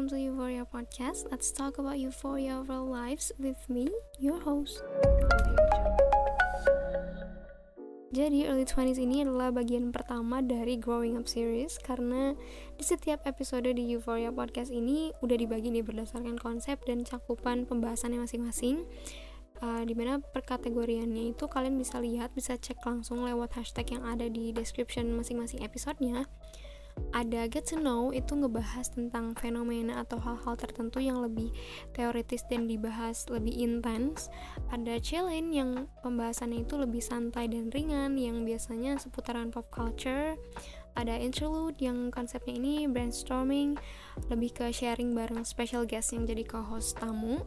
welcome to Euphoria Podcast. Let's talk about euphoria of our lives with me, your host. Jadi early 20s ini adalah bagian pertama dari Growing Up series karena di setiap episode di Euphoria Podcast ini udah dibagi nih berdasarkan konsep dan cakupan pembahasannya masing-masing. Uh, di mana perkategoriannya itu kalian bisa lihat, bisa cek langsung lewat hashtag yang ada di description masing-masing episodenya ada get to know itu ngebahas tentang fenomena atau hal-hal tertentu yang lebih teoritis dan dibahas lebih intens. Ada chillin yang pembahasannya itu lebih santai dan ringan yang biasanya seputaran pop culture. Ada interlude yang konsepnya ini brainstorming lebih ke sharing bareng special guest yang jadi co-host tamu.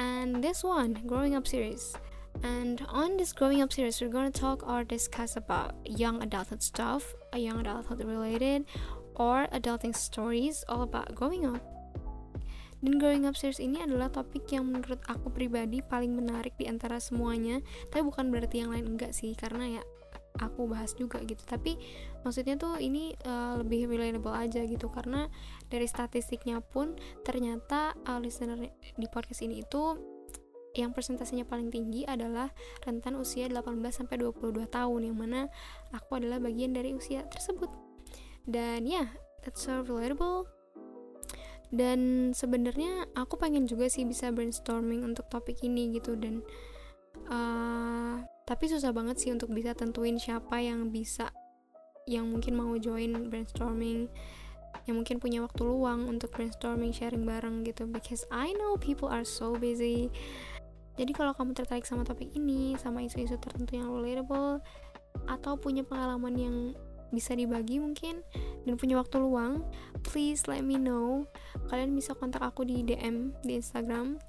And this one growing up series And on this growing up series, we're to talk or discuss about young adulthood stuff, a young adulthood related, or adulting stories all about growing up. Dan growing up series ini adalah topik yang menurut aku pribadi paling menarik di antara semuanya. Tapi bukan berarti yang lain enggak sih, karena ya aku bahas juga gitu. Tapi maksudnya tuh ini uh, lebih relatable aja gitu karena dari statistiknya pun ternyata uh, listener di podcast ini itu yang persentasenya paling tinggi adalah rentan usia 18 sampai 22 tahun yang mana aku adalah bagian dari usia tersebut. Dan ya, yeah, that's so relatable. Dan sebenarnya aku pengen juga sih bisa brainstorming untuk topik ini gitu dan uh, tapi susah banget sih untuk bisa tentuin siapa yang bisa yang mungkin mau join brainstorming yang mungkin punya waktu luang untuk brainstorming sharing bareng gitu because I know people are so busy jadi kalau kamu tertarik sama topik ini, sama isu-isu tertentu yang relatable, atau punya pengalaman yang bisa dibagi mungkin dan punya waktu luang, please let me know. Kalian bisa kontak aku di DM di Instagram.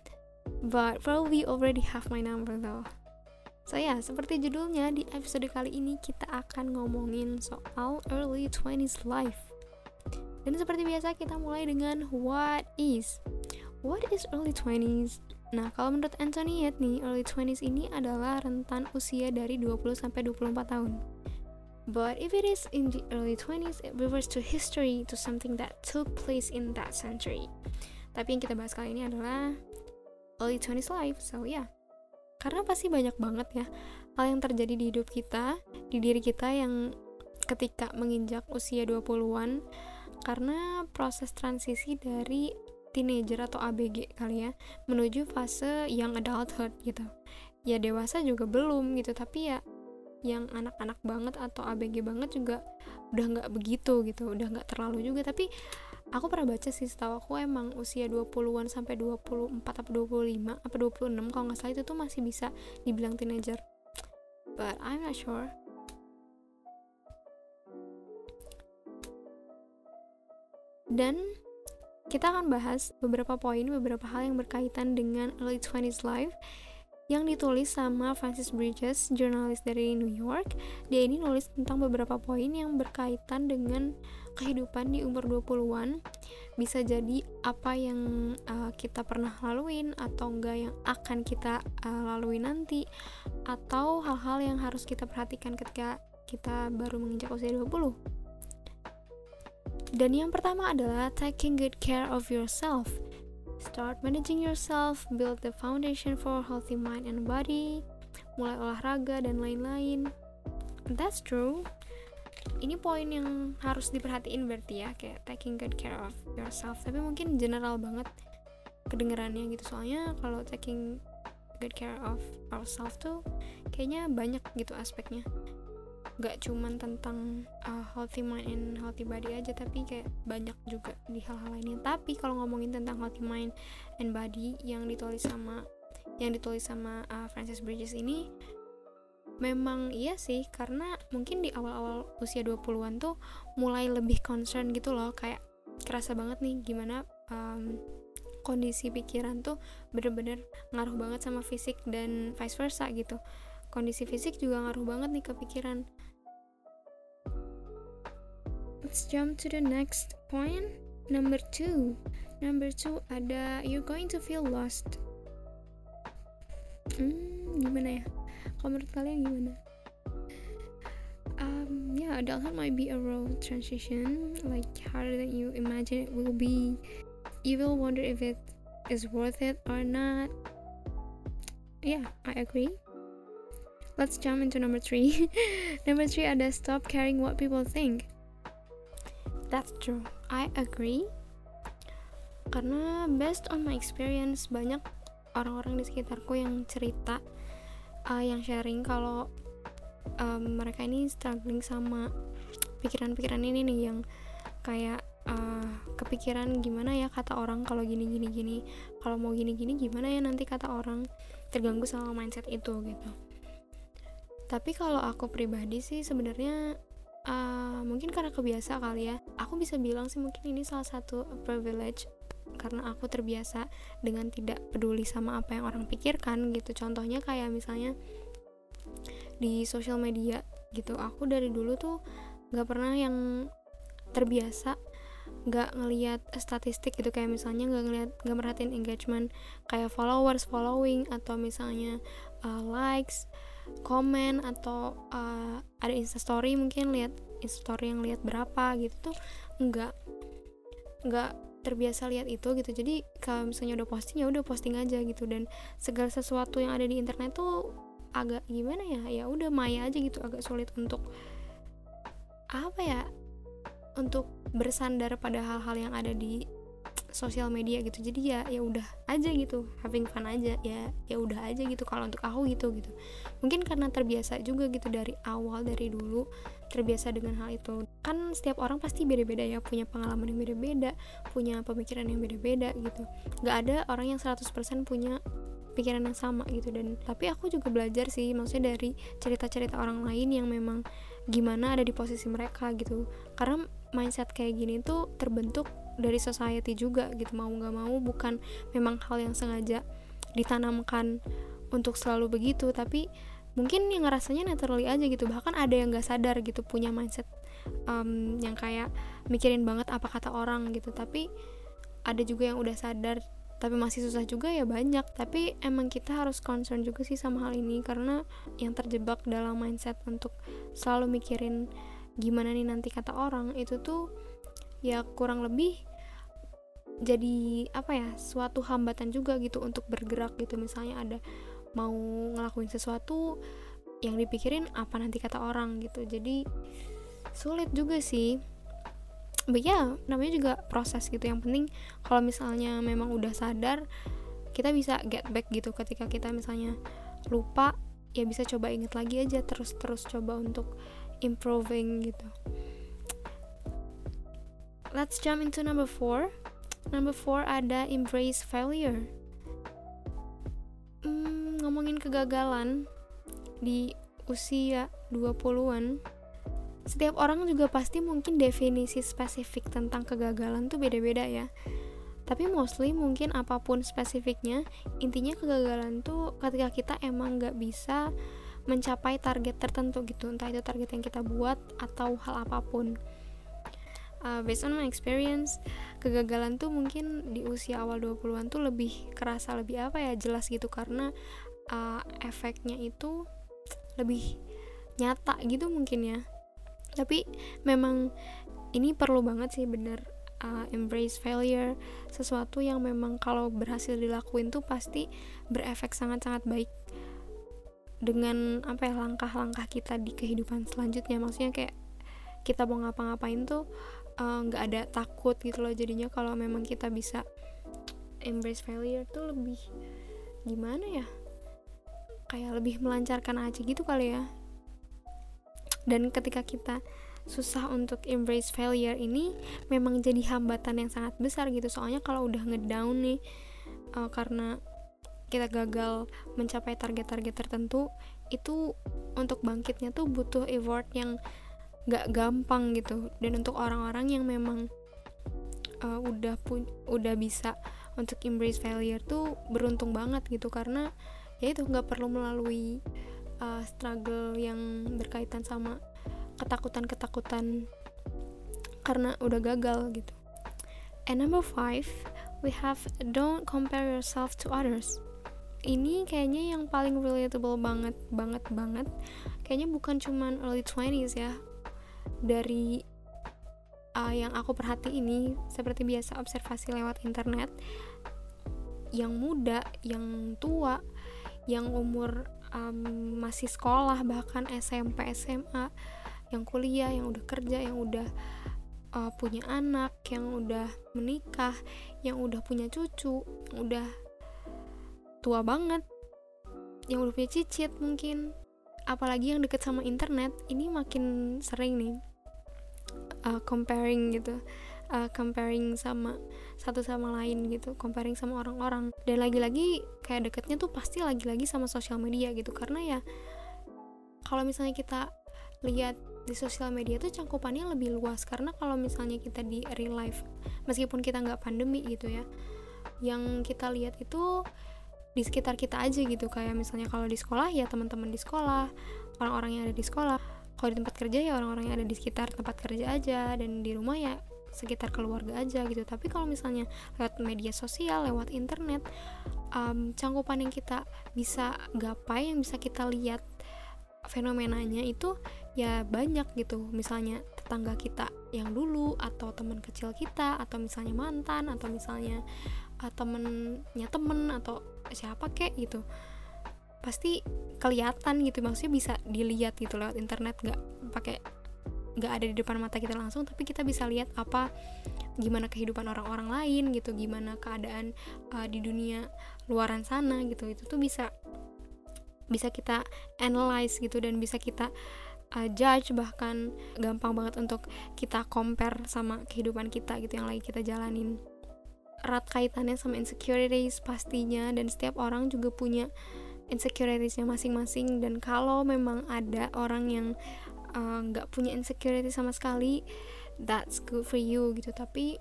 But probably already have my number though. So ya, yeah, seperti judulnya di episode kali ini kita akan ngomongin soal early 20s life. Dan seperti biasa kita mulai dengan what is. What is early 20s? Nah, kalau menurut Anthony Yet nih, early 20s ini adalah rentan usia dari 20 sampai 24 tahun. But if it is in the early 20s, it refers to history, to something that took place in that century. Tapi yang kita bahas kali ini adalah early 20s life, so. Yeah. Karena pasti banyak banget ya hal yang terjadi di hidup kita, di diri kita yang ketika menginjak usia 20-an karena proses transisi dari teenager atau ABG kali ya menuju fase yang adulthood gitu. Ya dewasa juga belum gitu tapi ya yang anak-anak banget atau ABG banget juga udah nggak begitu gitu udah nggak terlalu juga. Tapi aku pernah baca sih setahu aku emang usia 20-an sampai 24 atau 25 apa 26 kalau nggak salah itu tuh masih bisa dibilang teenager. But I'm not sure. Dan kita akan bahas beberapa poin, beberapa hal yang berkaitan dengan early 20s life yang ditulis sama Francis Bridges, jurnalis dari New York. Dia ini nulis tentang beberapa poin yang berkaitan dengan kehidupan di umur 20-an. Bisa jadi apa yang uh, kita pernah laluin atau enggak yang akan kita uh, lalui nanti atau hal-hal yang harus kita perhatikan ketika kita baru menginjak usia 20. Dan yang pertama adalah taking good care of yourself. Start managing yourself, build the foundation for healthy mind and body, mulai olahraga dan lain-lain. That's true. Ini poin yang harus diperhatiin berarti ya, kayak taking good care of yourself. Tapi mungkin general banget kedengarannya gitu. Soalnya kalau taking good care of ourselves tuh kayaknya banyak gitu aspeknya gak cuman tentang uh, healthy mind and healthy body aja tapi kayak banyak juga di hal-hal lainnya. Tapi kalau ngomongin tentang healthy mind and body yang ditulis sama yang ditulis sama uh, Francis Bridges ini memang iya sih karena mungkin di awal-awal usia 20-an tuh mulai lebih concern gitu loh. Kayak kerasa banget nih gimana um, kondisi pikiran tuh bener-bener ngaruh banget sama fisik dan vice versa gitu. Kondisi fisik juga ngaruh banget nih ke pikiran let's jump to the next point number two. Number two ada you're going to feel lost. Hmm gimana ya? Kalau menurut kalian gimana? Um yeah adulthood might be a road transition like harder than you imagine it will be. You will wonder if it is worth it or not. Yeah I agree. Let's jump into number three. Number three ada stop caring what people think that's true. I agree. Karena based on my experience banyak orang-orang di sekitarku yang cerita uh, yang sharing kalau um, mereka ini struggling sama pikiran-pikiran ini nih yang kayak uh, kepikiran gimana ya kata orang kalau gini gini gini. Kalau mau gini gini gimana ya nanti kata orang terganggu sama mindset itu gitu. Tapi kalau aku pribadi sih sebenarnya uh, mungkin karena kebiasa kali ya. Aku bisa bilang sih mungkin ini salah satu privilege karena aku terbiasa dengan tidak peduli sama apa yang orang pikirkan gitu. Contohnya kayak misalnya di sosial media gitu. Aku dari dulu tuh nggak pernah yang terbiasa nggak ngelihat statistik gitu. Kayak misalnya nggak ngelihat nggak merhatiin engagement kayak followers following atau misalnya uh, likes komen atau uh, ada instastory mungkin lihat instastory yang lihat berapa gitu tuh nggak nggak terbiasa lihat itu gitu. Jadi kalau misalnya udah posting ya udah posting aja gitu. Dan segala sesuatu yang ada di internet tuh agak gimana ya? Ya udah maya aja gitu agak sulit untuk apa ya untuk bersandar pada hal-hal yang ada di sosial media gitu. Jadi ya ya udah aja gitu. Having fun aja. Ya ya udah aja gitu. Kalau untuk aku gitu gitu. Mungkin karena terbiasa juga gitu dari awal dari dulu terbiasa dengan hal itu. Kan setiap orang pasti beda-beda ya. Punya pengalaman yang beda-beda punya pemikiran yang beda-beda gitu. Nggak ada orang yang 100% punya pikiran yang sama gitu. Dan tapi aku juga belajar sih maksudnya dari cerita-cerita orang lain yang memang gimana ada di posisi mereka gitu. Karena mindset kayak gini tuh terbentuk dari society juga gitu. Mau nggak mau bukan memang hal yang sengaja ditanamkan untuk selalu begitu. Tapi mungkin yang ngerasanya naturally aja gitu. Bahkan ada yang nggak sadar gitu punya mindset um, yang kayak mikirin banget apa kata orang gitu. Tapi ada juga yang udah sadar tapi masih susah juga ya banyak. Tapi emang kita harus concern juga sih sama hal ini. Karena yang terjebak dalam mindset untuk selalu mikirin gimana nih nanti kata orang itu tuh ya kurang lebih jadi apa ya suatu hambatan juga gitu untuk bergerak gitu. Misalnya ada mau ngelakuin sesuatu yang dipikirin apa nanti kata orang gitu. Jadi sulit juga sih. But ya namanya juga proses gitu. Yang penting kalau misalnya memang udah sadar kita bisa get back gitu. Ketika kita misalnya lupa ya bisa coba inget lagi aja terus terus coba untuk improving gitu let's jump into number four. Number four ada embrace failure. Hmm, ngomongin kegagalan di usia 20-an setiap orang juga pasti mungkin definisi spesifik tentang kegagalan tuh beda-beda ya. Tapi mostly mungkin apa pun spesifiknya intinya kegagalan tuh ketika kita emang nggak bisa mencapai target tertentu gitu. Entah itu target yang kita buat atau hal apa pun uh, based on my experience kegagalan tuh mungkin di usia awal 20-an tuh lebih kerasa lebih apa ya jelas gitu. Karena uh, efeknya itu lebih nyata gitu mungkin ya. Tapi memang ini perlu banget sih bener uh, embrace failure. Sesuatu yang memang kalau berhasil dilakuin tuh pasti berefek sangat-sangat baik dengan apa ya langkah-langkah kita di kehidupan selanjutnya. Maksudnya kayak kita mau ngapa-ngapain tuh uh, nggak uh, ada takut gitu loh jadinya kalau memang kita bisa embrace failure tuh lebih gimana ya? Kayak lebih melancarkan aja gitu kali ya. Dan ketika kita susah untuk embrace failure ini memang jadi hambatan yang sangat besar gitu. Soalnya kalau udah ngedown nih uh, karena kita gagal mencapai target-target tertentu itu untuk bangkitnya tuh butuh effort yang gak gampang gitu dan untuk orang-orang yang memang uh, udah pun udah bisa untuk embrace failure tuh beruntung banget gitu karena ya itu nggak perlu melalui uh, struggle yang berkaitan sama ketakutan-ketakutan karena udah gagal gitu. And number five, we have don't compare yourself to others. Ini kayaknya yang paling relatable banget, banget, banget. Kayaknya bukan cuman early 20s ya. Dari uh, yang aku perhati ini seperti biasa observasi lewat internet yang muda yang tua yang umur um, masih sekolah bahkan SMP SMA yang kuliah yang udah kerja yang udah uh, punya anak yang udah menikah yang udah punya cucu yang udah tua banget yang udah punya cicit mungkin apalagi yang deket sama internet ini makin sering nih uh, comparing gitu uh, comparing sama satu sama lain gitu comparing sama orang-orang. Dan lagi-lagi kayak deketnya tuh pasti lagi-lagi sama sosial media gitu karena ya kalau misalnya kita lihat di sosial media tuh cangkupannya lebih luas. Karena kalau misalnya kita di real life meskipun kita nggak pandemi gitu ya yang kita lihat itu di sekitar kita aja gitu. Kayak misalnya kalau di sekolah ya teman-teman di sekolah orang-orang yang ada di sekolah. Kalau di tempat kerja ya orang-orang yang ada di sekitar tempat kerja aja. Dan di rumah ya sekitar keluarga aja gitu. Tapi kalau misalnya lewat media sosial lewat internet um, cangkupan yang kita bisa gapai yang bisa kita lihat fenomenanya itu ya banyak gitu. Misalnya tetangga kita yang dulu atau teman kecil kita atau misalnya mantan atau misalnya uh, temennya temen atau siapa kek gitu. Pasti kelihatan gitu maksudnya bisa dilihat gitu lewat internet nggak pakai nggak ada di depan mata kita langsung tapi kita bisa lihat apa gimana kehidupan orang-orang lain gitu gimana keadaan uh, di dunia luaran sana gitu. Itu tuh bisa bisa kita analyze gitu dan bisa kita uh, judge bahkan gampang banget untuk kita compare sama kehidupan kita gitu yang lagi kita jalanin erat kaitannya sama insecurities pastinya dan setiap orang juga punya insecuritiesnya masing-masing. Dan kalau memang ada orang yang eh, nggak uh, punya insecurity sama sekali that's good for you gitu. Tapi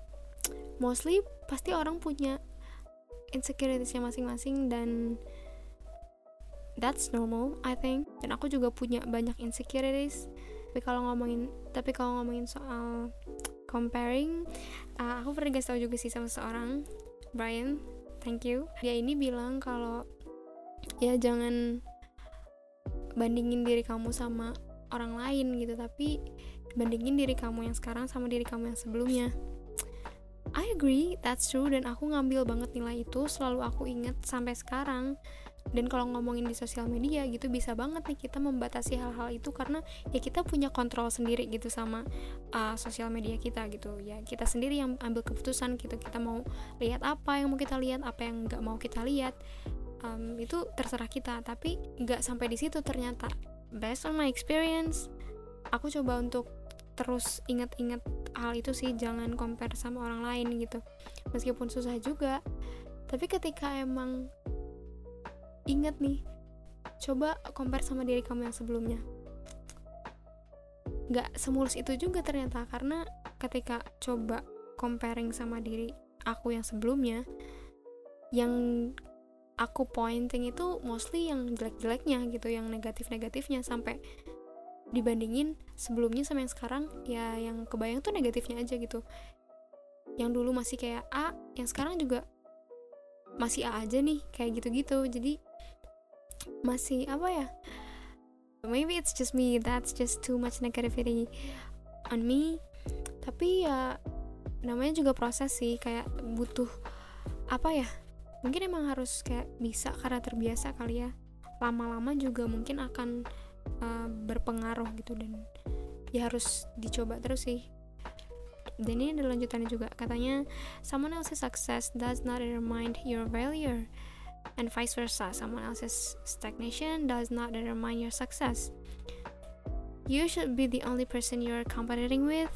mostly pasti orang punya insecuritiesnya masing-masing dan that's normal I think. Dan aku juga punya banyak insecurities. Tapi kalau ngomongin tapi kalau ngomongin soal comparing uh, aku pernah kasih tau juga sih sama seorang Brian. Thank you. Dia ini bilang kalau ya jangan bandingin diri kamu sama orang lain gitu. Tapi bandingin diri kamu yang sekarang sama diri kamu yang sebelumnya I agree that's true dan aku ngambil banget nilai itu selalu aku inget sampai sekarang. Dan kalau ngomongin di sosial media gitu bisa banget nih kita membatasi hal-hal itu karena ya kita punya kontrol sendiri gitu sama uh, sosial media kita gitu. Ya kita sendiri yang ambil keputusan gitu kita mau lihat apa yang mau kita lihat apa yang nggak mau kita lihat. Um, itu terserah kita tapi nggak sampai di situ ternyata. Based on my experience aku coba untuk terus ingat-ingat hal itu sih jangan compare sama orang lain gitu. Meskipun susah juga tapi ketika emang ingat nih coba compare sama diri kamu yang sebelumnya. Nggak semulus itu juga ternyata karena ketika coba comparing sama diri aku yang sebelumnya yang aku pointing itu mostly yang jelek-jeleknya gitu yang negatif-negatifnya sampai dibandingin sebelumnya sama yang sekarang ya yang kebayang tuh negatifnya aja gitu. Yang dulu masih kayak A yang sekarang juga masih A aja nih kayak gitu-gitu. Jadi masih apa ya? Maybe it's just me that's just too much negativity on me. Tapi ya namanya juga proses sih kayak butuh apa ya? Mungkin emang harus kayak bisa karena terbiasa kali ya. Lama-lama juga mungkin akan uh, berpengaruh gitu dan ya harus dicoba terus sih dan ini ada lanjutannya juga katanya someone else's success does not determine your failure and vice versa. Someone else's stagnation does not determine your success. You should be the only person you're competing with.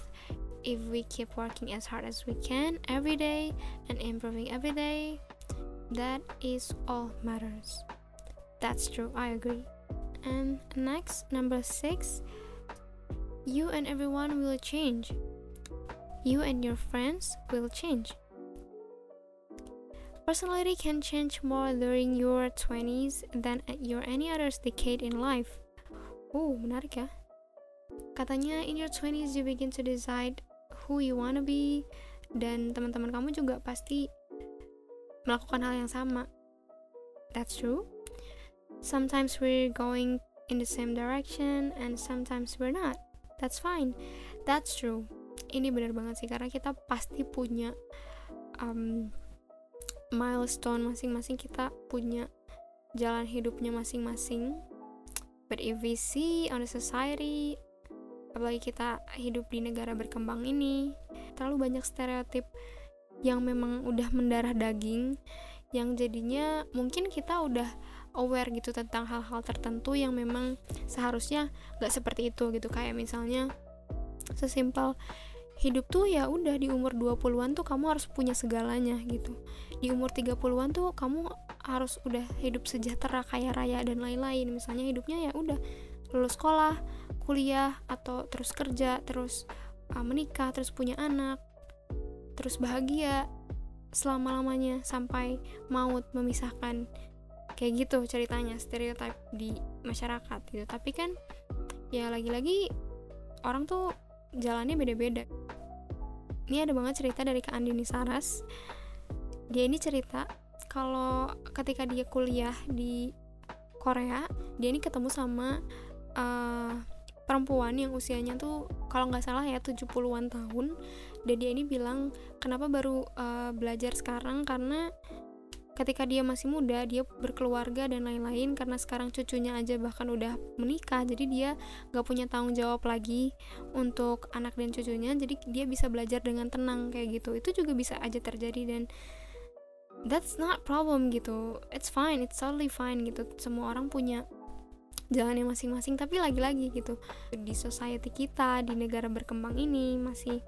If we keep working as hard as we can every day and improving every day, that is all matters. That's true, I agree. And next, number six, you and everyone will change. You and your friends will change. Personality can change more during your 20s than at your any other decade in life. Oh, menarik ya. Katanya in your 20s you begin to decide who you wanna be dan teman-teman kamu juga pasti melakukan hal yang sama. That's true. Sometimes we're going in the same direction and sometimes we're not. That's fine. That's true. ini benar banget sih karena kita pasti punya um, milestone masing-masing kita punya jalan hidupnya masing-masing but if we see on the society apalagi kita hidup di negara berkembang ini terlalu banyak stereotip yang memang udah mendarah daging yang jadinya mungkin kita udah aware gitu tentang hal-hal tertentu yang memang seharusnya gak seperti itu gitu kayak misalnya sesimpel hidup tuh ya udah di umur 20-an tuh kamu harus punya segalanya gitu. Di umur 30-an tuh kamu harus udah hidup sejahtera, kaya raya dan lain-lain. Misalnya hidupnya ya udah lulus sekolah, kuliah atau terus kerja, terus uh, menikah, terus punya anak, terus bahagia selama-lamanya sampai maut memisahkan kayak gitu ceritanya stereotip di masyarakat gitu. Tapi kan ya lagi-lagi orang tuh jalannya beda-beda. Ini ada banget cerita dari Kak Andini Saras. Dia ini cerita kalau ketika dia kuliah di Korea dia ini ketemu sama uh, perempuan yang usianya tuh kalau nggak salah ya 70-an tahun. Dan dia ini bilang kenapa baru uh, belajar sekarang? Karena ketika dia masih muda dia berkeluarga dan lain-lain karena sekarang cucunya aja bahkan udah menikah jadi dia nggak punya tanggung jawab lagi untuk anak dan cucunya jadi dia bisa belajar dengan tenang kayak gitu. Itu juga bisa aja terjadi dan that's not problem gitu. It's fine it's totally fine gitu. Semua orang punya jalannya masing-masing tapi lagi-lagi gitu di society kita di negara berkembang ini masih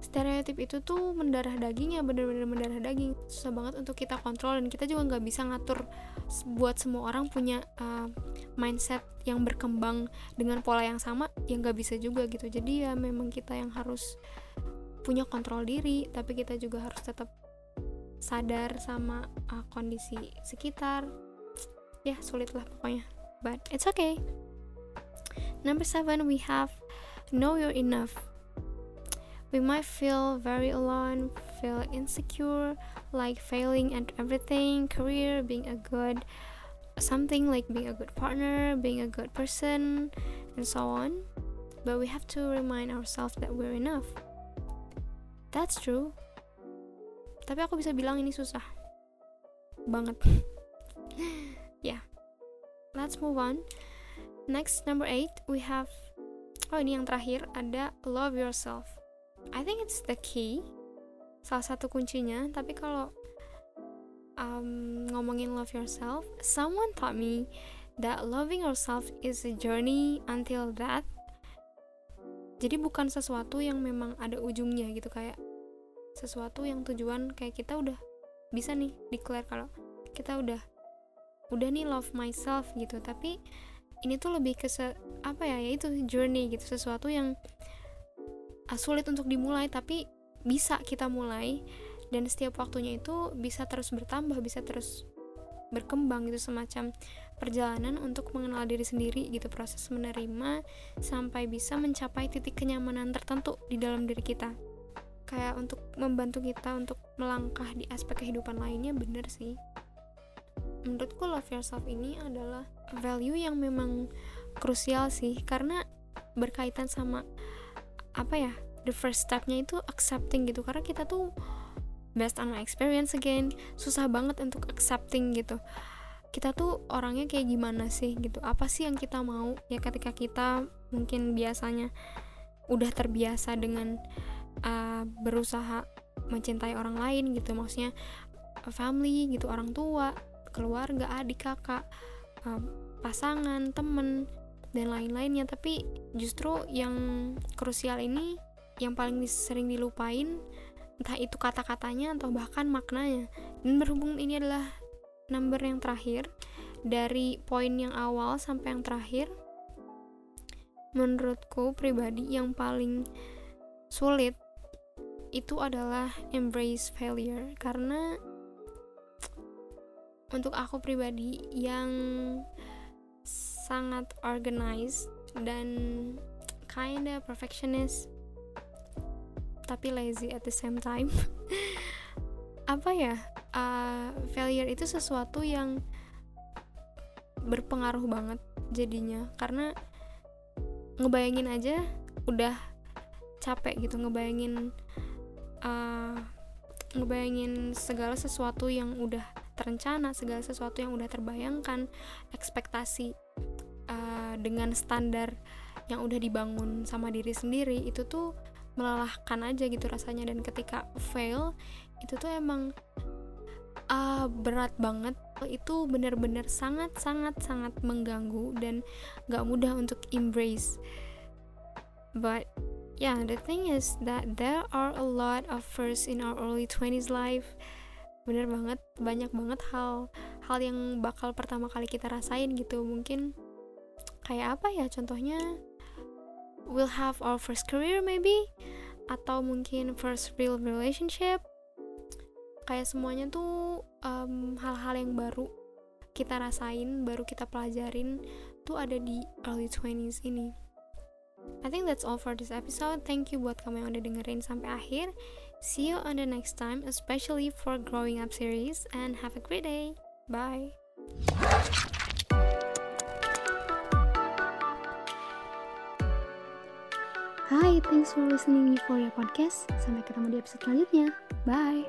stereotip itu tuh mendarah daging ya bener-bener mendarah daging. Susah banget untuk kita kontrol dan kita juga nggak bisa ngatur buat semua orang punya uh, mindset yang berkembang dengan pola yang sama yang nggak bisa juga gitu. Jadi ya memang kita yang harus punya kontrol diri tapi kita juga harus tetap sadar sama uh, kondisi sekitar. Ya sulit lah pokoknya. But it's okay. Number seven we have know you're enough We might feel very alone, feel insecure, like failing at everything career, being a good something like being a good partner, being a good person, and so on. But we have to remind ourselves that we're enough. That's true. Tapi aku bisa bilang ini susah banget. yeah. Let's move on. Next number 8 we have Oh ini yang terakhir ada love yourself. I think it's the key. Salah satu kuncinya tapi kalau um, ngomongin love yourself someone taught me that loving yourself is a journey until that. Jadi bukan sesuatu yang memang ada ujungnya gitu kayak sesuatu yang tujuan kayak kita udah bisa nih declare kalau kita udah udah nih love myself gitu. Tapi ini tuh lebih ke apa ya yaitu journey gitu sesuatu yang sulit untuk dimulai tapi bisa kita mulai. Dan setiap waktunya itu bisa terus bertambah bisa terus berkembang gitu semacam perjalanan untuk mengenal diri sendiri gitu proses menerima sampai bisa mencapai titik kenyamanan tertentu di dalam diri kita. Kayak untuk membantu kita untuk melangkah di aspek kehidupan lainnya bener sih. Menurutku love yourself ini adalah value yang memang krusial sih karena berkaitan sama apa ya the first stepnya itu accepting gitu. Karena kita tuh based on my experience again susah banget untuk accepting gitu. Kita tuh orangnya kayak gimana sih gitu? Apa sih yang kita mau? Ya ketika kita mungkin biasanya udah terbiasa dengan uh, berusaha mencintai orang lain gitu. Maksudnya family gitu orang tua keluarga adik kakak uh, pasangan temen dan lain-lainnya. Tapi justru yang krusial ini yang paling sering dilupain entah itu kata-katanya atau bahkan maknanya. Dan berhubung ini adalah number yang terakhir dari poin yang awal sampai yang terakhir menurutku pribadi yang paling sulit itu adalah embrace failure. Karena untuk aku pribadi yang sangat organized dan kinda perfectionist tapi lazy at the same time. Apa ya? Uh, failure itu sesuatu yang berpengaruh banget jadinya karena ngebayangin aja udah capek gitu ngebayangin uh, ngebayangin segala sesuatu yang udah terencana segala sesuatu yang udah terbayangkan ekspektasi dengan standar yang udah dibangun sama diri sendiri itu tuh melelahkan aja gitu rasanya. Dan ketika fail itu tuh emang uh, berat banget. Itu benar-benar sangat sangat mengganggu dan gak mudah untuk embrace. But yeah the thing is that there are a lot of first in our early 20s life. Bener banget banyak banget hal hal yang bakal pertama kali kita rasain gitu. Mungkin kayak apa ya contohnya we'll have our first career maybe atau mungkin first real relationship kayak semuanya tuh hal-hal um, yang baru kita rasain baru kita pelajarin tuh ada di early 20s ini I think that's all for this episode. Thank you buat kamu yang udah dengerin sampai akhir. See you on the next time, especially for Growing Up series, and have a great day. Bye. Hi, thanks for listening Euphoria Podcast. Sampai ketemu di episode selanjutnya. Bye.